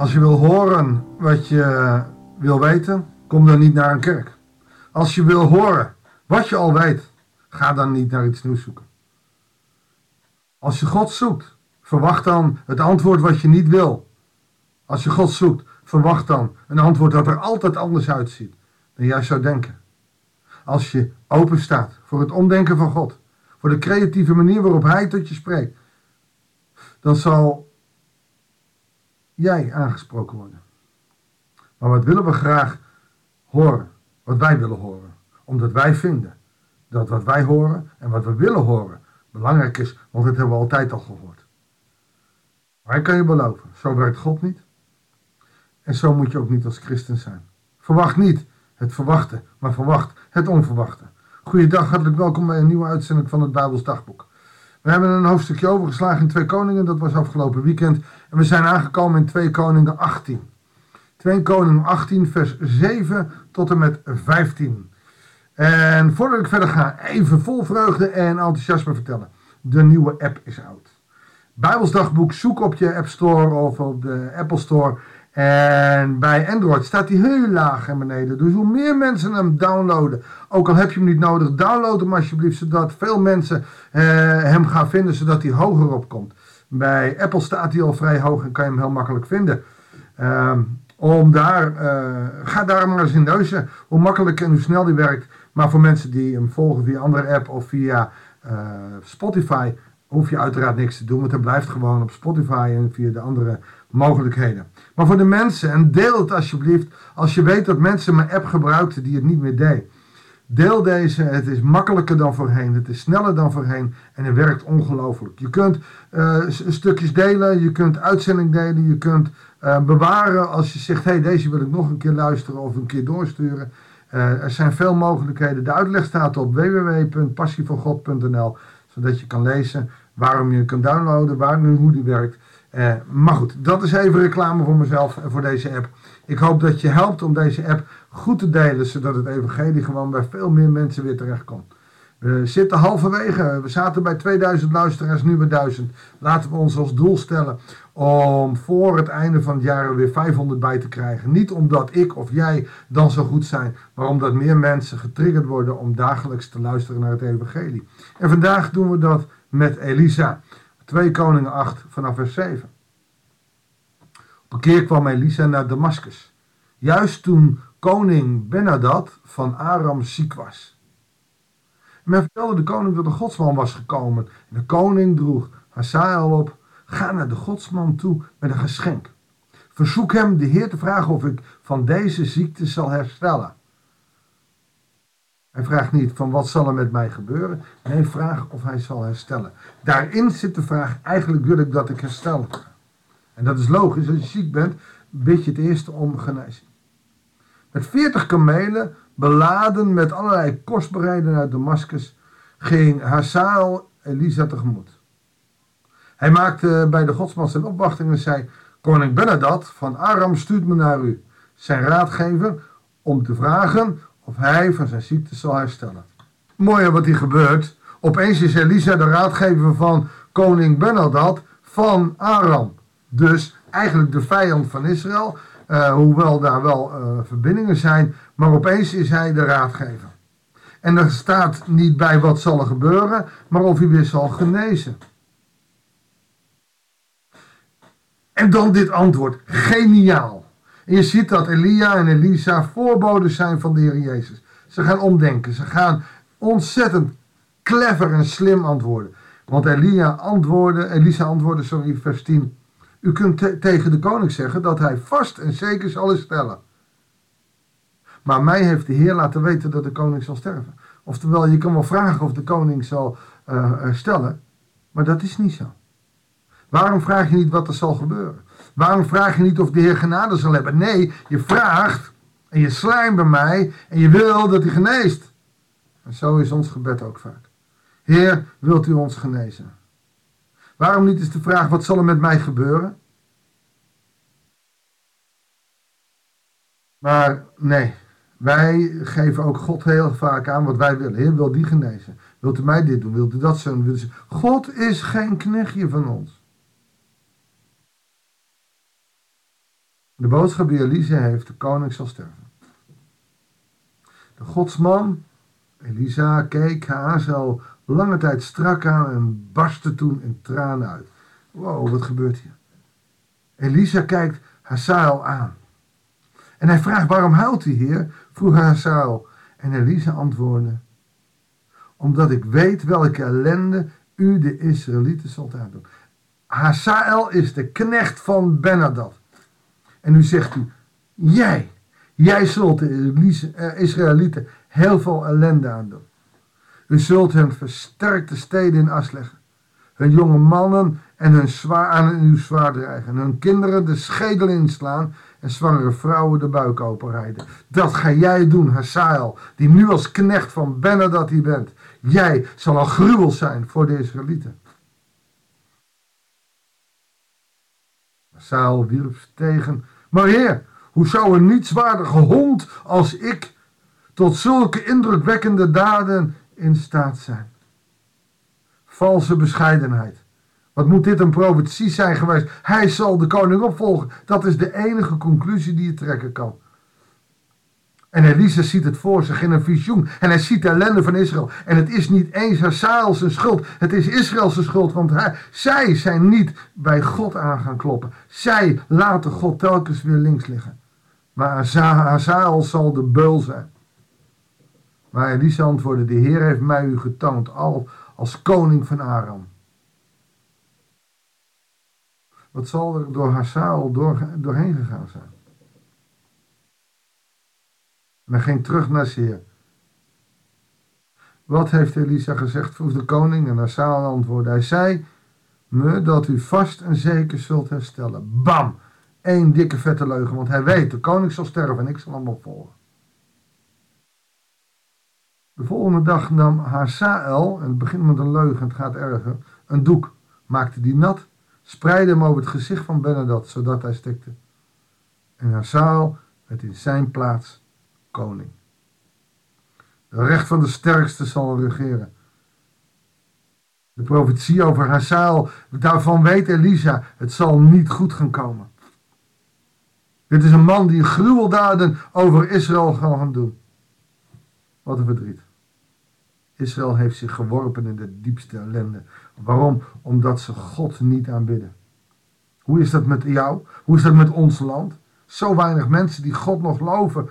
Als je wil horen wat je wil weten, kom dan niet naar een kerk. Als je wil horen wat je al weet, ga dan niet naar iets nieuws zoeken. Als je God zoekt, verwacht dan het antwoord wat je niet wil. Als je God zoekt, verwacht dan een antwoord dat er altijd anders uitziet dan jij zou denken. Als je open staat voor het omdenken van God, voor de creatieve manier waarop Hij tot je spreekt, dan zal jij aangesproken worden. Maar wat willen we graag horen? Wat wij willen horen. Omdat wij vinden dat wat wij horen en wat we willen horen belangrijk is, want dat hebben we altijd al gehoord. Maar ik kan je beloven, zo werkt God niet. En zo moet je ook niet als christen zijn. Verwacht niet het verwachten, maar verwacht het onverwachte. Goeiedag, hartelijk welkom bij een nieuwe uitzending van het Bijbels Dagboek. We hebben een hoofdstukje overgeslagen in 2 Koningen, dat was afgelopen weekend. En we zijn aangekomen in 2 Koningen 18. 2 Koningen 18, vers 7 tot en met 15. En voordat ik verder ga, even vol vreugde en enthousiasme vertellen. De nieuwe app is out. Bijbelsdagboek, zoek op je App Store of op de Apple Store. En bij Android staat hij heel laag naar beneden. Dus hoe meer mensen hem downloaden, ook al heb je hem niet nodig, download hem alsjeblieft, zodat veel mensen eh, hem gaan vinden, zodat hij hoger opkomt. Bij Apple staat hij al vrij hoog en kan je hem heel makkelijk vinden. Ehm, om daar, uh, ga daar maar eens in neuzen hoe makkelijk en hoe snel die werkt. Maar voor mensen die hem volgen via andere app of via uh, Spotify, hoef je uiteraard niks te doen. Want hij blijft gewoon op Spotify en via de andere mogelijkheden. Maar voor de mensen, en deel het alsjeblieft als je weet dat mensen mijn app gebruikten die het niet meer deed. Deel deze, het is makkelijker dan voorheen, het is sneller dan voorheen en het werkt ongelooflijk. Je kunt uh, stukjes delen, je kunt uitzending delen, je kunt uh, bewaren als je zegt, hey, deze wil ik nog een keer luisteren of een keer doorsturen. Uh, er zijn veel mogelijkheden. De uitleg staat op www.passievangod.nl, zodat je kan lezen waarom je kunt downloaden, waar en hoe die werkt. Uh, maar goed, dat is even reclame voor mezelf en voor deze app. Ik hoop dat je helpt om deze app goed te delen, zodat het evangelie gewoon bij veel meer mensen weer terechtkomt. We zitten halverwege. We zaten bij 2000 luisteraars, nu bij 1000. Laten we ons als doel stellen om voor het einde van het jaar er weer 500 bij te krijgen. Niet omdat ik of jij dan zo goed zijn, maar omdat meer mensen getriggerd worden om dagelijks te luisteren naar het evangelie. En vandaag doen we dat met Elisa. 2 Koningen 8 vanaf vers 7. Op een keer kwam Elisa naar Damascus. Juist toen koning Benadad van Aram ziek was. Men vertelde de koning dat de godsman was gekomen. En de koning droeg Hazael op. Ga naar de godsman toe met een geschenk. Verzoek hem de Heer te vragen of ik van deze ziekte zal herstellen. Hij vraagt niet van wat zal er met mij gebeuren. Nee, vraag of hij zal herstellen. Daarin zit de vraag, eigenlijk wil ik dat ik herstel. En dat is logisch, als je ziek bent, bid je het eerste om genezing. Met veertig kamelen, beladen met allerlei kostbaarheden uit Damascus, ging Hazael Elisa tegemoet. Hij maakte bij de godsman zijn opwachting en zei, koning Benadad van Aram stuurt me naar u, zijn raadgever, om te vragen of hij van zijn ziekte zal herstellen. Mooi wat hier gebeurt. Opeens is Elisa de raadgever van koning Benadad van Aram. Dus eigenlijk de vijand van Israël. Uh, hoewel daar wel uh, verbindingen zijn. Maar opeens is hij de raadgever. En er staat niet bij wat zal er gebeuren. Maar of hij weer zal genezen. En dan dit antwoord. Geniaal. Je ziet dat Elia en Elisa voorboden zijn van de Heer Jezus. Ze gaan omdenken. Ze gaan ontzettend clever en slim antwoorden. Want Elia antwoordde, Elisa antwoordde, sorry, vers 10. U kunt te tegen de koning zeggen dat hij vast en zeker zal herstellen. Maar mij heeft de Heer laten weten dat de koning zal sterven. Oftewel, je kan wel vragen of de koning zal uh, herstellen. Maar dat is niet zo. Waarom vraag je niet wat er zal gebeuren? Waarom vraag je niet of de Heer genade zal hebben? Nee, je vraagt en je slijmt bij mij en je wil dat hij geneest. En zo is ons gebed ook vaak. Heer, wilt u ons genezen? Waarom niet is de vraag, wat zal er met mij gebeuren? Maar nee, wij geven ook God heel vaak aan wat wij willen. Heer, wil die genezen? Wilt u mij dit doen? Wilt u dat zo doen? God is geen knechtje van ons. De boodschap die Elise heeft, de koning zal sterven. De godsman, Elisa, keek zo lange tijd strak aan en barstte toen in tranen uit. Wow, wat gebeurt hier? Elisa kijkt Hazael aan. En hij vraagt, waarom huilt hij heer? vroeg Hazael. En Elisa antwoordde, omdat ik weet welke ellende u de Israëlieten zult aandoen. Hazael is de knecht van Benadad. En nu zegt u, jij, jij zult de eh, Israëlieten heel veel ellende aandoen. U zult hun versterkte steden in as leggen. Hun jonge mannen en hun zwaar aan uw zwaar dreigen. Hun kinderen de schedel inslaan en zwangere vrouwen de buik openrijden. Dat ga jij doen, Hazael, die nu als knecht van Benadad die bent. Jij zal al gruwel zijn voor de Israëlieten. Hazael wierp tegen, maar heer, hoe zou een nietswaardige hond als ik tot zulke indrukwekkende daden in staat zijn? Valse bescheidenheid. Wat moet dit een profetie zijn geweest? Hij zal de koning opvolgen. Dat is de enige conclusie die je trekken kan. En Elisa ziet het voor zich in een visioen. En hij ziet de ellende van Israël. En het is niet eens Hazael zijn schuld. Het is Israël zijn schuld. Want hij, zij zijn niet bij God aan gaan kloppen. Zij laten God telkens weer links liggen. Maar Hazael zal de beul zijn. Maar Elisa antwoordde, de Heer heeft mij u getoond al als koning van Aram. Wat zal er door Hazael door, doorheen gegaan zijn? En ging terug naar Seer. Wat heeft Elisa gezegd, vroeg de koning. En Hazael antwoordde, hij zei me dat u vast en zeker zult herstellen. Bam! Eén dikke vette leugen, want hij weet, de koning zal sterven en ik zal hem opvolgen. De volgende dag nam Hazael, en het begint met een leugen, het gaat erger, een doek, maakte die nat, spreidde hem over het gezicht van Benadad, zodat hij stikte. En Hazael werd in zijn plaats koning. De recht van de sterkste zal regeren. De profetie over Hazael, daarvan weet Elisa, het zal niet goed gaan komen. Dit is een man die gruweldaden over Israël gaan doen. Wat een verdriet. Israël heeft zich geworpen in de diepste ellende. Waarom? Omdat ze God niet aanbidden. Hoe is dat met jou? Hoe is dat met ons land? Zo weinig mensen die God nog geloven.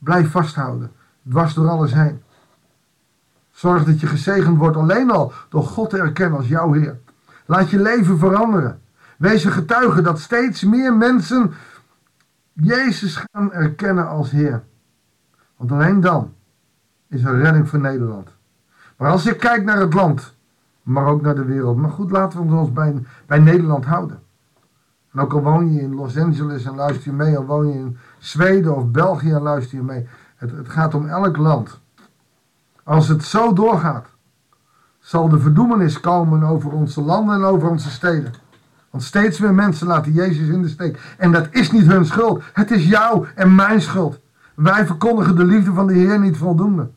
Blijf vasthouden. Dwars door alles heen. Zorg dat je gezegend wordt alleen al door God te erkennen als jouw Heer. Laat je leven veranderen. Wees een getuige dat steeds meer mensen Jezus gaan erkennen als Heer. Want alleen dan is er redding voor Nederland. Maar als je kijkt naar het land, maar ook naar de wereld. Maar goed, laten we ons bij, bij Nederland houden. En ook al woon je in Los Angeles en luister je mee, al woon je in Zweden of België en luister je mee. Het, het gaat om elk land. Als het zo doorgaat, zal de verdoemenis komen over onze landen en over onze steden. Want steeds meer mensen laten Jezus in de steek. En dat is niet hun schuld. Het is jouw en mijn schuld. Wij verkondigen de liefde van de Heer niet voldoende.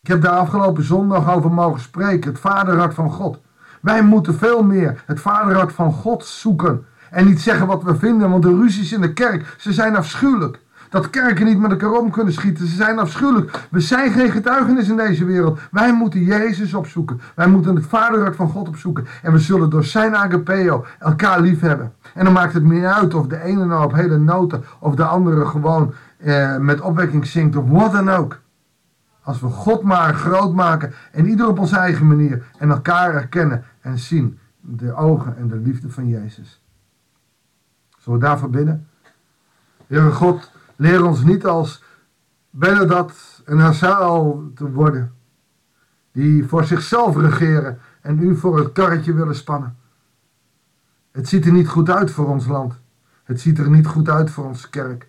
Ik heb daar afgelopen zondag over mogen spreken. Het vaderhart van God. Wij moeten veel meer het vaderhart van God zoeken. En niet zeggen wat we vinden, want de ruzies in de kerk, ze zijn afschuwelijk. Dat kerken niet met elkaar om kunnen schieten, ze zijn afschuwelijk. We zijn geen getuigenis in deze wereld. Wij moeten Jezus opzoeken. Wij moeten het vaderhart van God opzoeken. En we zullen door zijn agapeo elkaar lief hebben. En dan maakt het meer uit of de ene nou op hele noten of de andere gewoon eh, met opwekking zingt of wat dan ook. Als we God maar groot maken en ieder op onze eigen manier en elkaar erkennen en zien de ogen en de liefde van Jezus. Zullen we daarvoor bidden? Heere God, leer ons niet als Benedad en Hazael te worden, die voor zichzelf regeren en u voor het karretje willen spannen. Het ziet er niet goed uit voor ons land. Het ziet er niet goed uit voor onze kerk.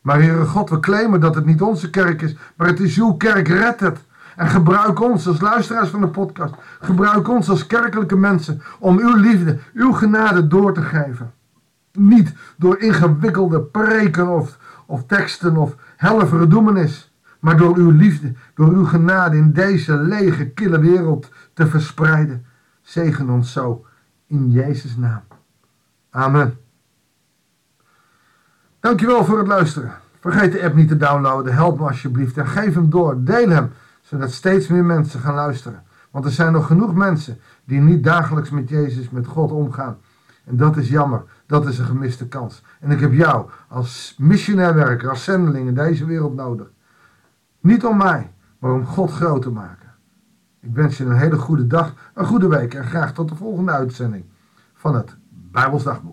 Maar Heere God, we claimen dat het niet onze kerk is, maar het is uw kerk. Red het. En gebruik ons als luisteraars van de podcast. Gebruik ons als kerkelijke mensen om uw liefde, uw genade door te geven. Niet door ingewikkelde preken of, of teksten of helvere. Maar door uw liefde, door uw genade in deze lege, kille wereld te verspreiden. Zegen ons zo in Jezus' naam. Amen. Dankjewel voor het luisteren. Vergeet de app niet te downloaden. Help me alsjeblieft en geef hem door. Deel hem, zodat steeds meer mensen gaan luisteren. Want er zijn nog genoeg mensen die niet dagelijks met Jezus, met God omgaan. En dat is jammer. Dat is een gemiste kans. En ik heb jou als missionair werker, als zendeling in deze wereld nodig. Niet om mij, maar om God groot te maken. Ik wens je een hele goede dag, een goede week en graag tot de volgende uitzending van het Bijbels Dagboek.